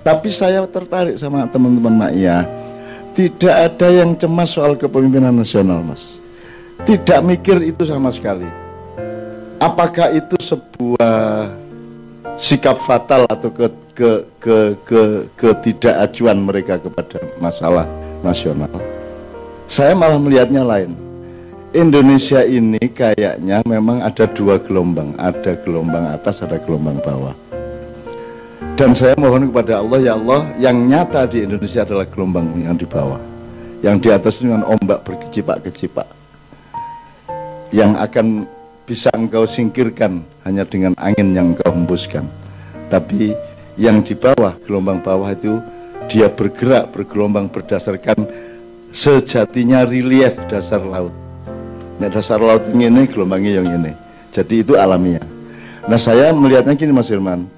Tapi saya tertarik sama teman-teman Ma'iyah. Tidak ada yang cemas soal kepemimpinan nasional, Mas. Tidak mikir itu sama sekali. Apakah itu sebuah sikap fatal atau ke ke ke ke ketidakajuan mereka kepada masalah nasional? Saya malah melihatnya lain. Indonesia ini kayaknya memang ada dua gelombang, ada gelombang atas, ada gelombang bawah. Dan saya mohon kepada Allah, ya Allah, yang nyata di Indonesia adalah gelombang yang di bawah. Yang di atas dengan ombak berkecipak-kecipak. Yang akan bisa engkau singkirkan hanya dengan angin yang engkau hembuskan. Tapi yang di bawah, gelombang bawah itu dia bergerak, bergelombang berdasarkan sejatinya relief dasar laut. Nah, dasar laut ini gelombangnya yang ini. Jadi itu alamiah. Nah saya melihatnya gini Mas Irman,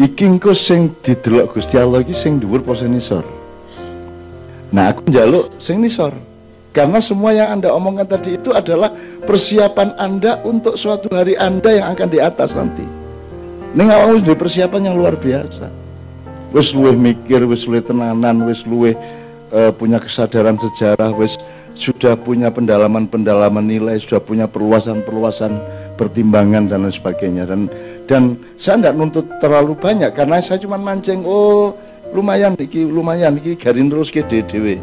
iki engko sing didelok Gusti Allah iki sing dhuwur apa sing nisor. Nah aku njaluk sing nisor. Karena semua yang anda omongkan tadi itu adalah persiapan anda untuk suatu hari anda yang akan di atas nanti. Ini mau di persiapan yang luar biasa. Wis luwih mikir wis luwih tenanan wis luwih uh, punya kesadaran sejarah wis sudah punya pendalaman-pendalaman nilai sudah punya perluasan-perluasan pertimbangan dan lain sebagainya. Dan dan saya tidak nuntut terlalu banyak karena saya cuma mancing oh lumayan iki lumayan iki garin terus ke DDW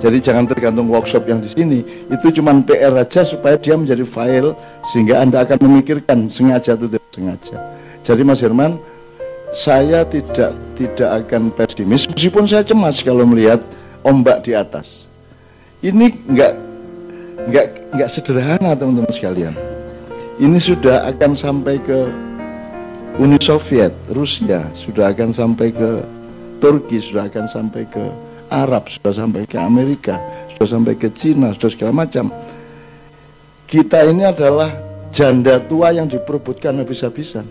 jadi jangan tergantung workshop yang di sini. Itu cuma PR aja supaya dia menjadi file sehingga anda akan memikirkan sengaja atau tidak sengaja. Jadi Mas Herman saya tidak tidak akan pesimis meskipun saya cemas kalau melihat ombak di atas. Ini enggak enggak enggak sederhana teman-teman sekalian. Ini sudah akan sampai ke Uni Soviet, Rusia sudah akan sampai ke Turki, sudah akan sampai ke Arab, sudah sampai ke Amerika, sudah sampai ke Cina, sudah segala macam. Kita ini adalah janda tua yang diperebutkan habis-habisan.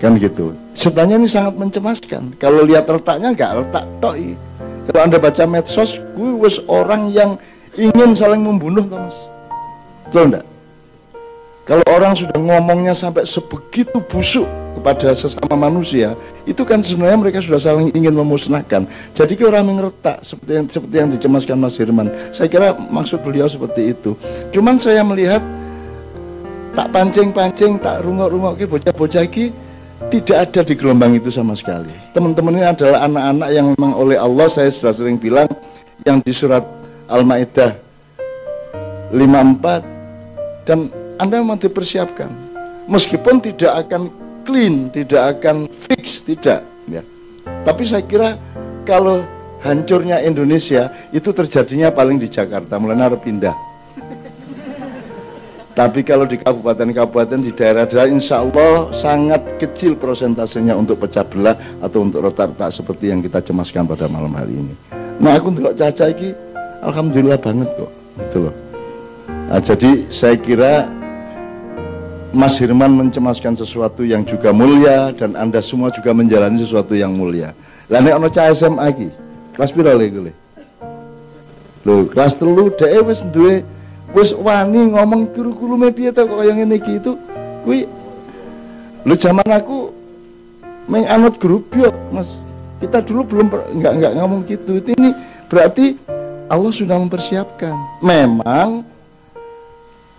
Kan gitu. Sebenarnya ini sangat mencemaskan. Kalau lihat letaknya nggak letak doi. Kalau Anda baca medsos, gue wes orang yang ingin saling membunuh, Thomas. Betul enggak? Kalau orang sudah ngomongnya sampai sebegitu busuk kepada sesama manusia, itu kan sebenarnya mereka sudah saling ingin memusnahkan. Jadi orang mengertak seperti yang, seperti yang dicemaskan Mas Firman. Saya kira maksud beliau seperti itu. Cuman saya melihat tak pancing-pancing, tak rungok-rungok ke bocah-bocah ki tidak ada di gelombang itu sama sekali. Teman-teman ini adalah anak-anak yang memang oleh Allah saya sudah sering bilang yang di surat Al-Maidah 54 dan anda memang dipersiapkan. Meskipun tidak akan clean, tidak akan fix, tidak. Ya. Tapi saya kira kalau hancurnya Indonesia itu terjadinya paling di Jakarta, mulai harus pindah. Tapi kalau di kabupaten-kabupaten di daerah-daerah insya Allah sangat kecil prosentasenya untuk pecah belah atau untuk retak-retak seperti yang kita cemaskan pada malam hari ini. Nah aku untuk caca ini Alhamdulillah banget kok gitu loh. Nah, jadi saya kira Mas Hirman mencemaskan sesuatu yang juga mulia dan Anda semua juga menjalani sesuatu yang mulia. Lah nek ana cah SMA iki, kelas piro le kuwi? Lho, kelas telu dhek wis duwe wis wani ngomong kurikulum piye to kok kaya ngene iki itu kuwi Lu zaman aku meng anut grup yo, Mas. Kita dulu belum enggak enggak ngomong gitu. Ini berarti Allah sudah mempersiapkan. Memang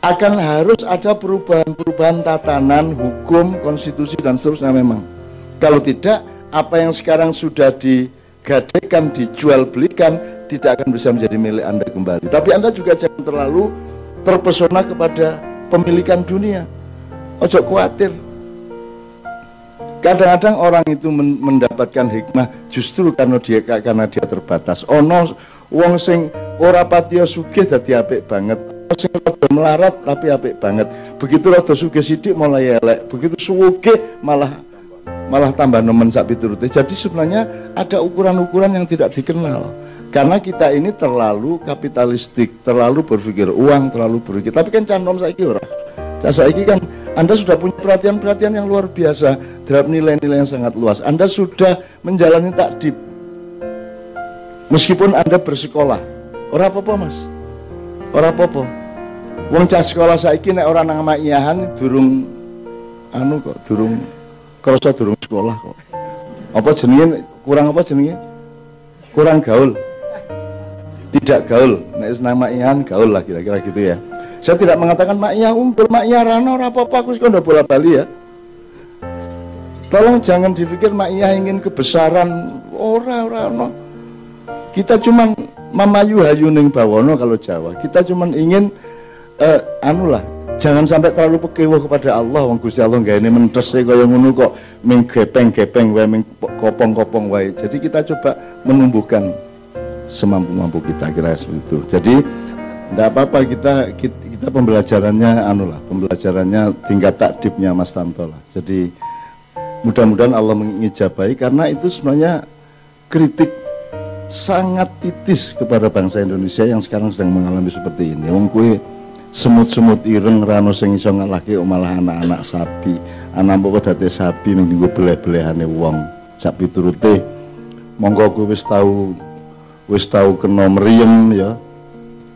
akan harus ada perubahan-perubahan tatanan, hukum, konstitusi dan seterusnya memang. Kalau tidak, apa yang sekarang sudah digadekan, dijual belikan, tidak akan bisa menjadi milik Anda kembali. Tapi Anda juga jangan terlalu terpesona kepada pemilikan dunia. Ojo khawatir. Kadang-kadang orang itu mendapatkan hikmah justru karena dia karena dia terbatas. Ono wong sing ora patiya sugih dadi apik banget sing rada melarat tapi apik banget. Begitu rada sugih sithik mulai elek, begitu suge malah malah tambah nemen sak piturute. Jadi sebenarnya ada ukuran-ukuran yang tidak dikenal. Karena kita ini terlalu kapitalistik, terlalu berpikir uang, terlalu berpikir. Tapi kan canom saya kira, saya kan Anda sudah punya perhatian-perhatian yang luar biasa terhadap nilai-nilai yang sangat luas. Anda sudah menjalani takdib. Meskipun Anda bersekolah, orang apa-apa mas, orang apa-apa. Wong cah sekolah saiki nek ora nang makiyahan durung anu kok durung kerasa durung sekolah kok. Apa jenenge kurang apa jenenge? Kurang gaul. Tidak gaul. Nek senang makian gaul lah kira-kira gitu ya. Saya tidak mengatakan maknya umpul, maknya rano, apa-apa aku sekolah bola bali ya. Tolong jangan dipikir maknya ingin kebesaran, ora ora no. Kita cuman mamayu hayu ning bawono kalau Jawa. Kita cuman ingin uh, anu lah, jangan sampai terlalu pekewo kepada Allah wong Gusti Allah nggak ini mentes kaya ngono kok ming gepeng-gepeng wae ming kopong-kopong wae. Jadi kita coba menumbuhkan semampu-mampu kita kira seperti itu. Jadi tidak apa-apa kita, kita kita pembelajarannya anu lah, pembelajarannya tingkat takdibnya Mas Tanto lah. Jadi mudah-mudahan Allah mengijabai karena itu sebenarnya kritik sangat titis kepada bangsa Indonesia yang sekarang sedang mengalami seperti ini. Wong kue semut-semut ireng rano sing iso ngalahke malah anak-anak sapi. Anak mbok dadi sapi ning nggo beleh-belehane wong. Sapi turute monggo kowe wis tahu wis tahu kena meriem ya.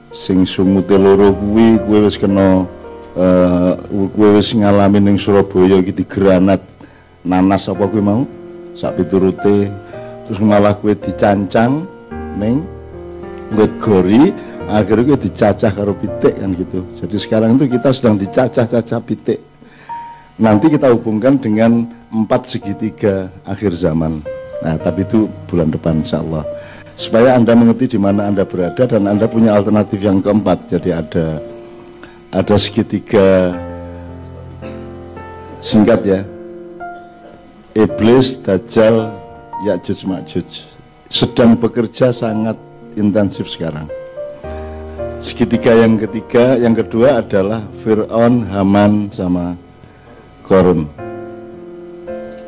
Sing sumute loro kuwi kuwi wis kena uh, kuwi wis ngalami ning Surabaya iki digranat. Nanas apa kuwi mau? Sak piturute. Terus malah kuwi dicancang ning wit gori akhirnya dicacah karo pitik kan gitu jadi sekarang itu kita sedang dicacah-cacah pitik nanti kita hubungkan dengan empat segitiga akhir zaman nah tapi itu bulan depan insya Allah supaya Anda mengerti di mana Anda berada dan Anda punya alternatif yang keempat. Jadi ada ada segitiga singkat ya. Iblis, Dajjal, Ya'juj Ma'juj sedang bekerja sangat intensif sekarang. Segitiga yang ketiga, yang kedua adalah Fir'aun, Haman, sama Korun.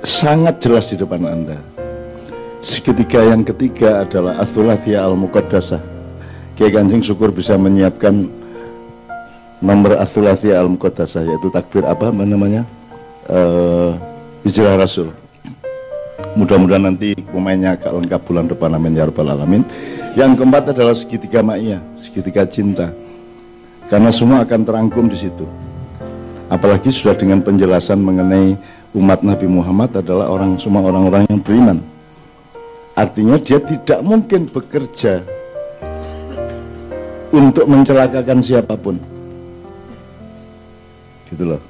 Sangat jelas di depan Anda Segitiga yang ketiga adalah Athulathia Al-Muqaddasah. Kiai Kanjeng syukur bisa menyiapkan nomor Athulathia Al-Muqaddasah yaitu takbir apa namanya? Uh, Hijrah Rasul. Mudah-mudahan nanti pemainnya agak lengkap bulan depan amin ya rabbal alamin. Yang keempat adalah segitiga ma'iyah, segitiga cinta. Karena semua akan terangkum di situ. Apalagi sudah dengan penjelasan mengenai umat Nabi Muhammad adalah orang semua orang-orang yang beriman Artinya dia tidak mungkin bekerja untuk mencelakakan siapa pun. Gitu loh.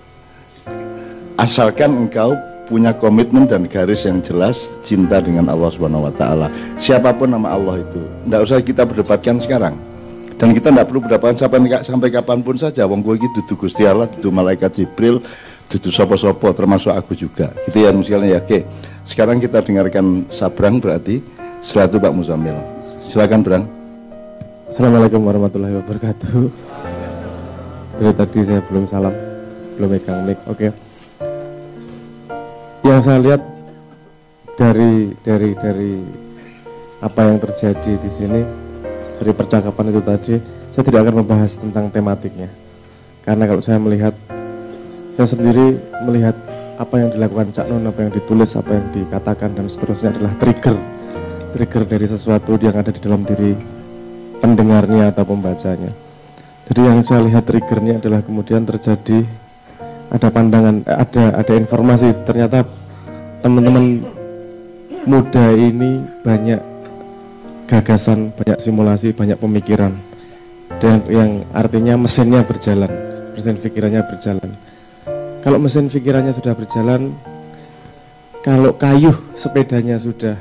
Asalkan engkau punya komitmen dan garis yang jelas cinta dengan Allah Subhanahu wa taala. Siapa pun nama Allah itu. Tidak usah kita berdebatkan sekarang. Dan kita tidak perlu berdebat sampai sampai kapan pun saja. Wong gue gitu Gusti Allah, itu malaikat Jibril, itu sopo-sopo termasuk aku juga. Gitu ya misalnya ya. Oke. Sekarang kita dengarkan Sabrang berarti setelah itu Pak Muzamil. Silakan Brang. Assalamualaikum warahmatullahi wabarakatuh. Dari tadi saya belum salam, belum megang mic. Oke. Okay. Yang saya lihat dari dari dari apa yang terjadi di sini dari percakapan itu tadi, saya tidak akan membahas tentang tematiknya. Karena kalau saya melihat, saya sendiri melihat apa yang dilakukan Cak Non, apa yang ditulis, apa yang dikatakan dan seterusnya adalah trigger trigger dari sesuatu yang ada di dalam diri pendengarnya atau pembacanya. Jadi yang saya lihat triggernya adalah kemudian terjadi ada pandangan, eh, ada ada informasi ternyata teman-teman muda ini banyak gagasan, banyak simulasi, banyak pemikiran dan yang artinya mesinnya berjalan, mesin pikirannya berjalan. Kalau mesin pikirannya sudah berjalan, kalau kayu sepedanya sudah,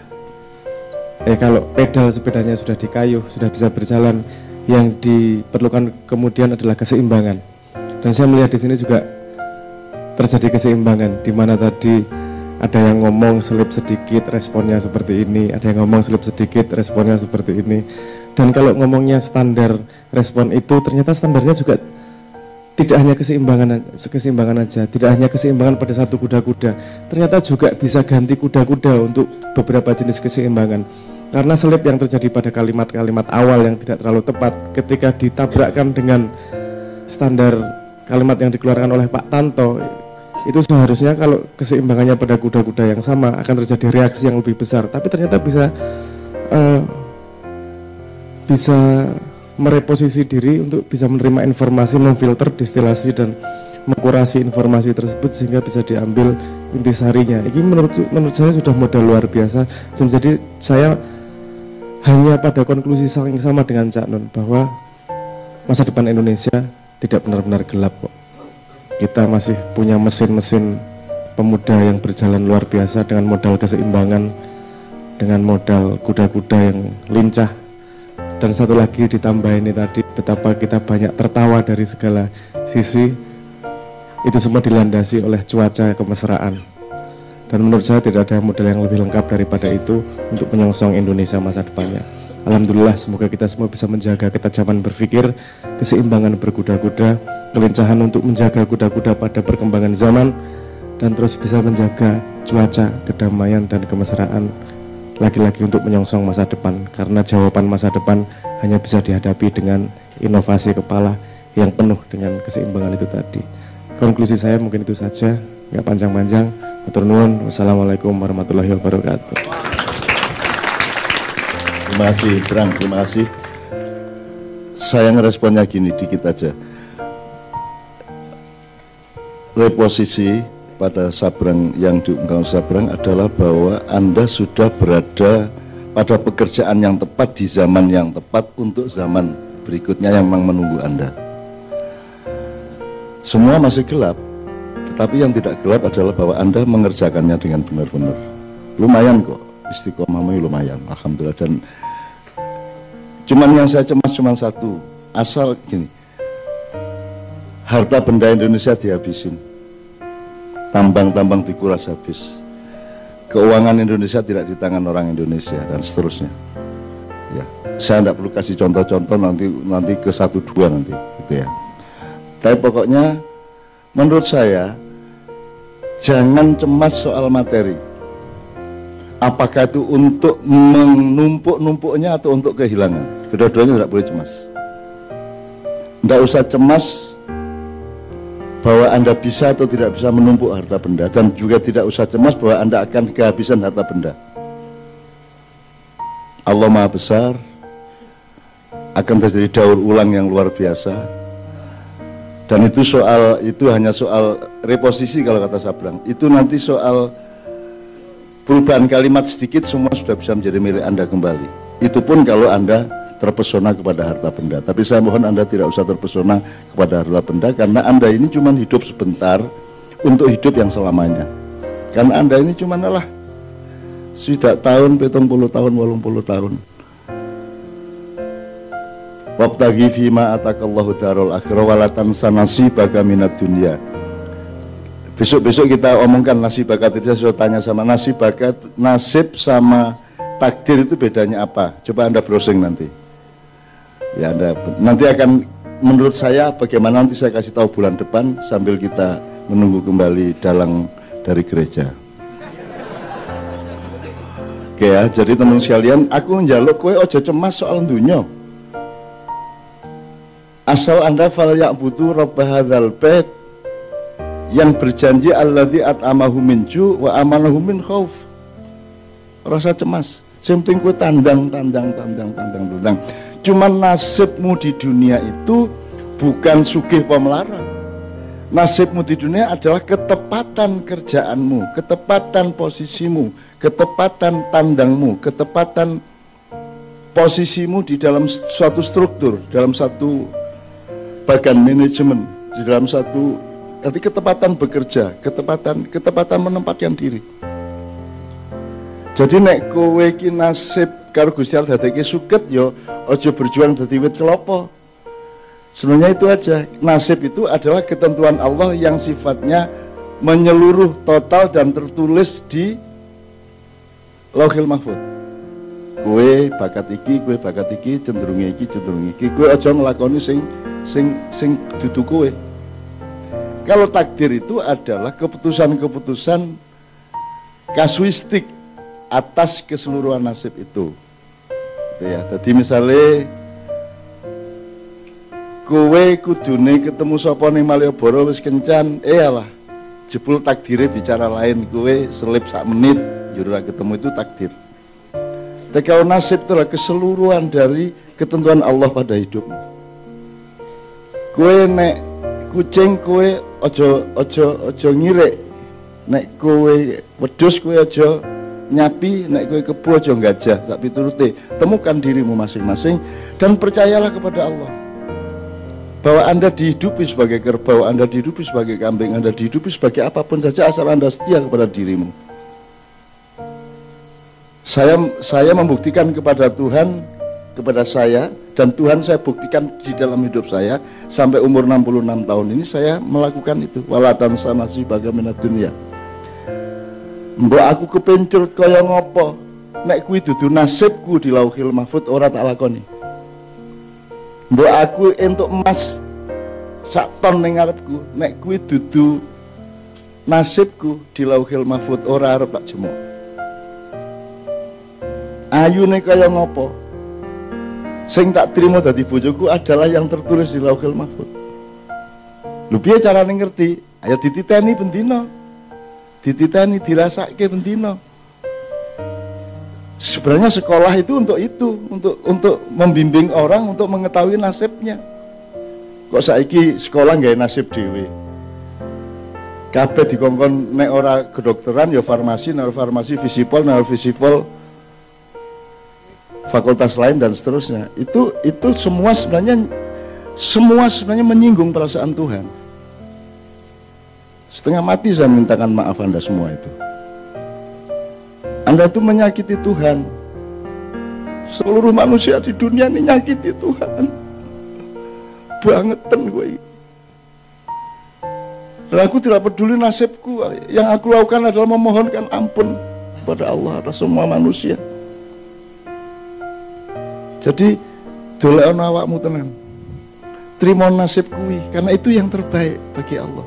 eh kalau pedal sepedanya sudah dikayuh, sudah bisa berjalan, yang diperlukan kemudian adalah keseimbangan. Dan saya melihat di sini juga terjadi keseimbangan, di mana tadi ada yang ngomong selip sedikit responnya seperti ini, ada yang ngomong selip sedikit responnya seperti ini. Dan kalau ngomongnya standar respon itu ternyata standarnya juga tidak hanya keseimbangan keseimbangan aja, tidak hanya keseimbangan pada satu kuda-kuda, ternyata juga bisa ganti kuda-kuda untuk beberapa jenis keseimbangan. Karena selip yang terjadi pada kalimat-kalimat awal yang tidak terlalu tepat ketika ditabrakkan dengan standar kalimat yang dikeluarkan oleh Pak Tanto itu seharusnya kalau keseimbangannya pada kuda-kuda yang sama akan terjadi reaksi yang lebih besar tapi ternyata bisa uh, bisa mereposisi diri untuk bisa menerima informasi, memfilter, distilasi dan mengkurasi informasi tersebut sehingga bisa diambil intisarinya. Ini menurut menurut saya sudah modal luar biasa dan jadi saya hanya pada konklusi saling sama dengan Cak Nun bahwa masa depan Indonesia tidak benar-benar gelap kok. Kita masih punya mesin-mesin pemuda yang berjalan luar biasa dengan modal keseimbangan, dengan modal kuda-kuda yang lincah. Dan satu lagi ditambah ini tadi betapa kita banyak tertawa dari segala sisi itu semua dilandasi oleh cuaca kemesraan. Dan menurut saya tidak ada model yang lebih lengkap daripada itu untuk menyongsong Indonesia masa depannya. Alhamdulillah semoga kita semua bisa menjaga ketajaman berpikir, keseimbangan berkuda-kuda, kelincahan untuk menjaga kuda-kuda pada perkembangan zaman, dan terus bisa menjaga cuaca, kedamaian, dan kemesraan lagi-lagi untuk menyongsong masa depan. Karena jawaban masa depan hanya bisa dihadapi dengan inovasi kepala yang penuh dengan keseimbangan itu tadi. Konklusi saya mungkin itu saja, nggak panjang-panjang. Wassalamualaikum warahmatullahi wabarakatuh. Terima kasih, Brang. Terima kasih. Saya ngeresponnya gini dikit aja. Reposisi pada Sabrang yang diungkapkan Sabrang adalah bahwa Anda sudah berada pada pekerjaan yang tepat di zaman yang tepat untuk zaman berikutnya yang memang menunggu Anda. Semua masih gelap, tetapi yang tidak gelap adalah bahwa Anda mengerjakannya dengan benar-benar. Lumayan kok, istiqomahmu lumayan, Alhamdulillah. Dan cuman yang saya cemas cuma satu, asal gini, harta benda Indonesia dihabisin, tambang-tambang dikuras habis, keuangan Indonesia tidak di tangan orang Indonesia dan seterusnya. Ya, saya tidak perlu kasih contoh-contoh nanti nanti ke satu dua nanti, gitu ya. Tapi pokoknya menurut saya jangan cemas soal materi. Apakah itu untuk menumpuk-numpuknya atau untuk kehilangan? Kedua-duanya tidak boleh cemas. Tidak usah cemas bahwa Anda bisa atau tidak bisa menumpuk harta benda dan juga tidak usah cemas bahwa Anda akan kehabisan harta benda. Allah Maha Besar akan terjadi daur ulang yang luar biasa dan itu soal itu hanya soal reposisi kalau kata Sabrang. Itu nanti soal perubahan kalimat sedikit semua sudah bisa menjadi milik Anda kembali. Itu pun kalau Anda terpesona kepada harta benda. Tapi saya mohon Anda tidak usah terpesona kepada harta benda karena Anda ini cuma hidup sebentar untuk hidup yang selamanya. Karena Anda ini cuma lah sudah tahun, petong puluh tahun, walung puluh tahun. Wabtaghi fima atakallahu darul akhirah walatan sanasi baga minat dunia. Besok-besok kita omongkan nasib bakat itu saya tanya sama nasib bakat, nasib sama takdir itu bedanya apa? Coba Anda browsing nanti. Ya Anda nanti akan menurut saya bagaimana nanti saya kasih tahu bulan depan sambil kita menunggu kembali dalang dari gereja. Oke ya, jadi teman sekalian, aku njaluk kue ojo cemas soal dunia. Asal anda fal rabb hadzal bait yang berjanji alladzi at'amahu min ju wa amanahu min khauf. Rasa cemas. Sing penting tandang tandang tandang tandang tandang cuman nasibmu di dunia itu bukan sugih pemelarat nasibmu di dunia adalah ketepatan kerjaanmu ketepatan posisimu ketepatan tandangmu ketepatan posisimu di dalam suatu struktur dalam satu bagian manajemen di dalam satu nanti ketepatan bekerja, ketepatan ketepatan menempatkan diri. Jadi nek kowe iki nasib karo Gusti Allah dadeke suket yo ojo berjuang dadi wit kelopo. Sebenarnya itu aja. Nasib itu adalah ketentuan Allah yang sifatnya menyeluruh total dan tertulis di Lauhil Mahfud. Kue bakat iki, kue bakat iki, cenderung iki, cenderung iki. Kue aja ngelakoni sing sing sing dudu kowe. Kalau takdir itu adalah keputusan-keputusan kasuistik atas keseluruhan nasib itu. Gitu ya. Jadi misalnya kowe kudune ketemu sapa ning Malioboro wis kencan, eh alah jebul takdirnya bicara lain kowe selip sak menit jurah ketemu itu takdir. Kalau nasib itu adalah keseluruhan dari ketentuan Allah pada hidupmu kue nek kucing kue ojo ojo ojo ngire nek kowe wedhus kowe aja nyapi nek kowe kebu aja gajah sak piturute temukan dirimu masing-masing dan percayalah kepada Allah bahwa Anda dihidupi sebagai kerbau, Anda dihidupi sebagai kambing, Anda dihidupi sebagai apa pun saja asal Anda setia kepada dirimu. Saya saya membuktikan kepada Tuhan kepada saya dan Tuhan saya buktikan di dalam hidup saya sampai umur 66 tahun ini saya melakukan itu. Walatan sanasi bagaimana dunia mbok aku kepencur kaya ngopo nek kuwi dudu nasibku di lauhil mahfud ora tak lakoni mbok aku entuk emas sak ton ning ngarepku nek kuwi dudu nasibku di lauhil mahfud ora arep tak jemuk ayune kaya ngopo sing tak terima dari bojoku adalah yang tertulis di Lauhul Mahfud. Lu piye carane ngerti? Ayo dititeni bendino. Dititeni dirasake bendino. Sebenarnya sekolah itu untuk itu, untuk untuk membimbing orang untuk mengetahui nasibnya. Kok saiki sekolah nggak nasib dewi? Kabeh dikongkon nek ora kedokteran ya farmasi, nek farmasi visipol, nek visipol fakultas lain dan seterusnya itu itu semua sebenarnya semua sebenarnya menyinggung perasaan Tuhan setengah mati saya mintakan maaf anda semua itu. Anda itu menyakiti Tuhan. Seluruh manusia di dunia ini nyakiti Tuhan. Bangetan gue dan aku tidak peduli nasibku. Yang aku lakukan adalah memohonkan ampun kepada Allah atas semua manusia. Jadi dolek awakmu tenang. Terima nasib kui karena itu yang terbaik bagi Allah.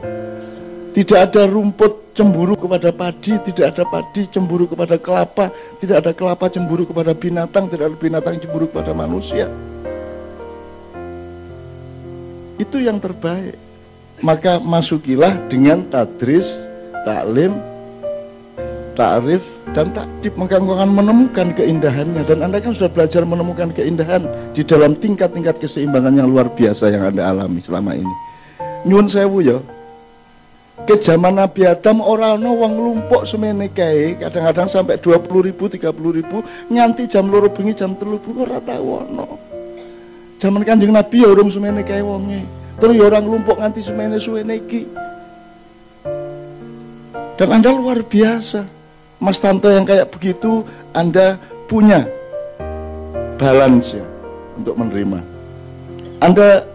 Tidak ada rumput cemburu kepada padi, tidak ada padi cemburu kepada kelapa, tidak ada kelapa cemburu kepada binatang, tidak ada binatang cemburu kepada manusia. Itu yang terbaik. Maka masukilah dengan tadris, taklim, ta'rif dan takdib maka engkau akan menemukan keindahannya dan anda kan sudah belajar menemukan keindahan di dalam tingkat-tingkat keseimbangan yang luar biasa yang anda alami selama ini nyun sewu ya ke zaman Nabi Adam orang no wong lumpuk semene kae. Kadang-kadang sampai 20 ribu 30 ribu nganti jam loro bengi jam telu bengi ora tau ono zaman kanjeng Nabi ya urung semene kae wonge. Terus ya orang lumpuk nganti semene suwene iki. Dan anda luar biasa. Mas Tanto yang kayak begitu Anda punya balance ya untuk menerima. Anda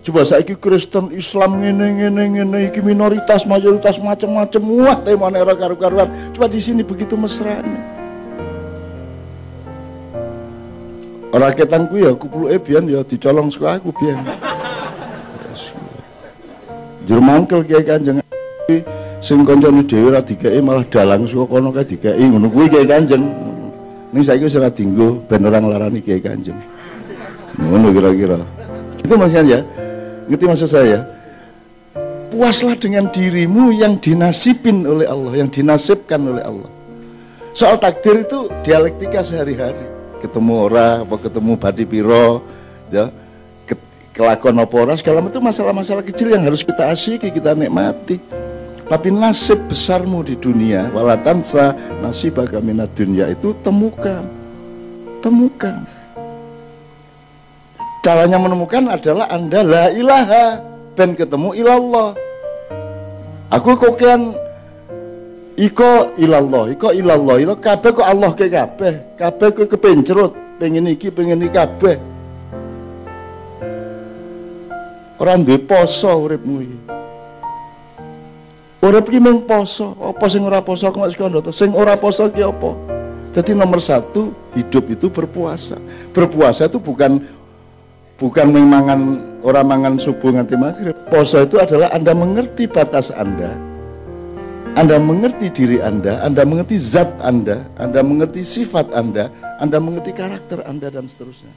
coba saya iki Kristen Islam ngene ngene ngene iki minoritas mayoritas macam-macam wah tema era karu-karuan coba di sini begitu mesranya orang ketangku ya aku perlu ebian ya dicolong suka aku biar yes. jurmangkel kiai kanjeng sing kancane dhewe ora dikeki malah dalang suka kono kae dikeki ngono kuwi Kiai Kanjeng. Ning saiki wis ora dinggo ben ora nglarani Kiai Kanjeng. Ngono kira-kira. Itu maksudnya ya. Ngerti maksud saya? Puaslah dengan dirimu yang dinasipin oleh Allah, yang dinasibkan oleh Allah. Soal takdir itu dialektika sehari-hari. Ketemu orang, apa ketemu badi piro, ya, kelakuan apa orang, segala macam masalah-masalah kecil yang harus kita asyiki, kita nikmati. Tapi nasib besarmu di dunia, walatansa nasib agamina dunia itu temukan. Temukan. Caranya menemukan adalah Anda la ilaha dan ketemu ilallah. Aku kokian iko ilallah, iko ilallah, ilo kabeh kok Allah ke kabeh, kabeh kok kepencerut, pengen iki, pengen iki kabeh. Orang duwe poso uripmu iki. Urip poso, apa sing ora poso kok sekondo to? Sing ora poso ki apa? Jadi nomor satu hidup itu berpuasa. Berpuasa itu bukan bukan memangan orang mangan subuh nganti maghrib. Poso itu adalah Anda mengerti batas Anda. Anda mengerti diri Anda, Anda mengerti zat Anda, Anda mengerti sifat Anda, Anda mengerti karakter Anda dan seterusnya.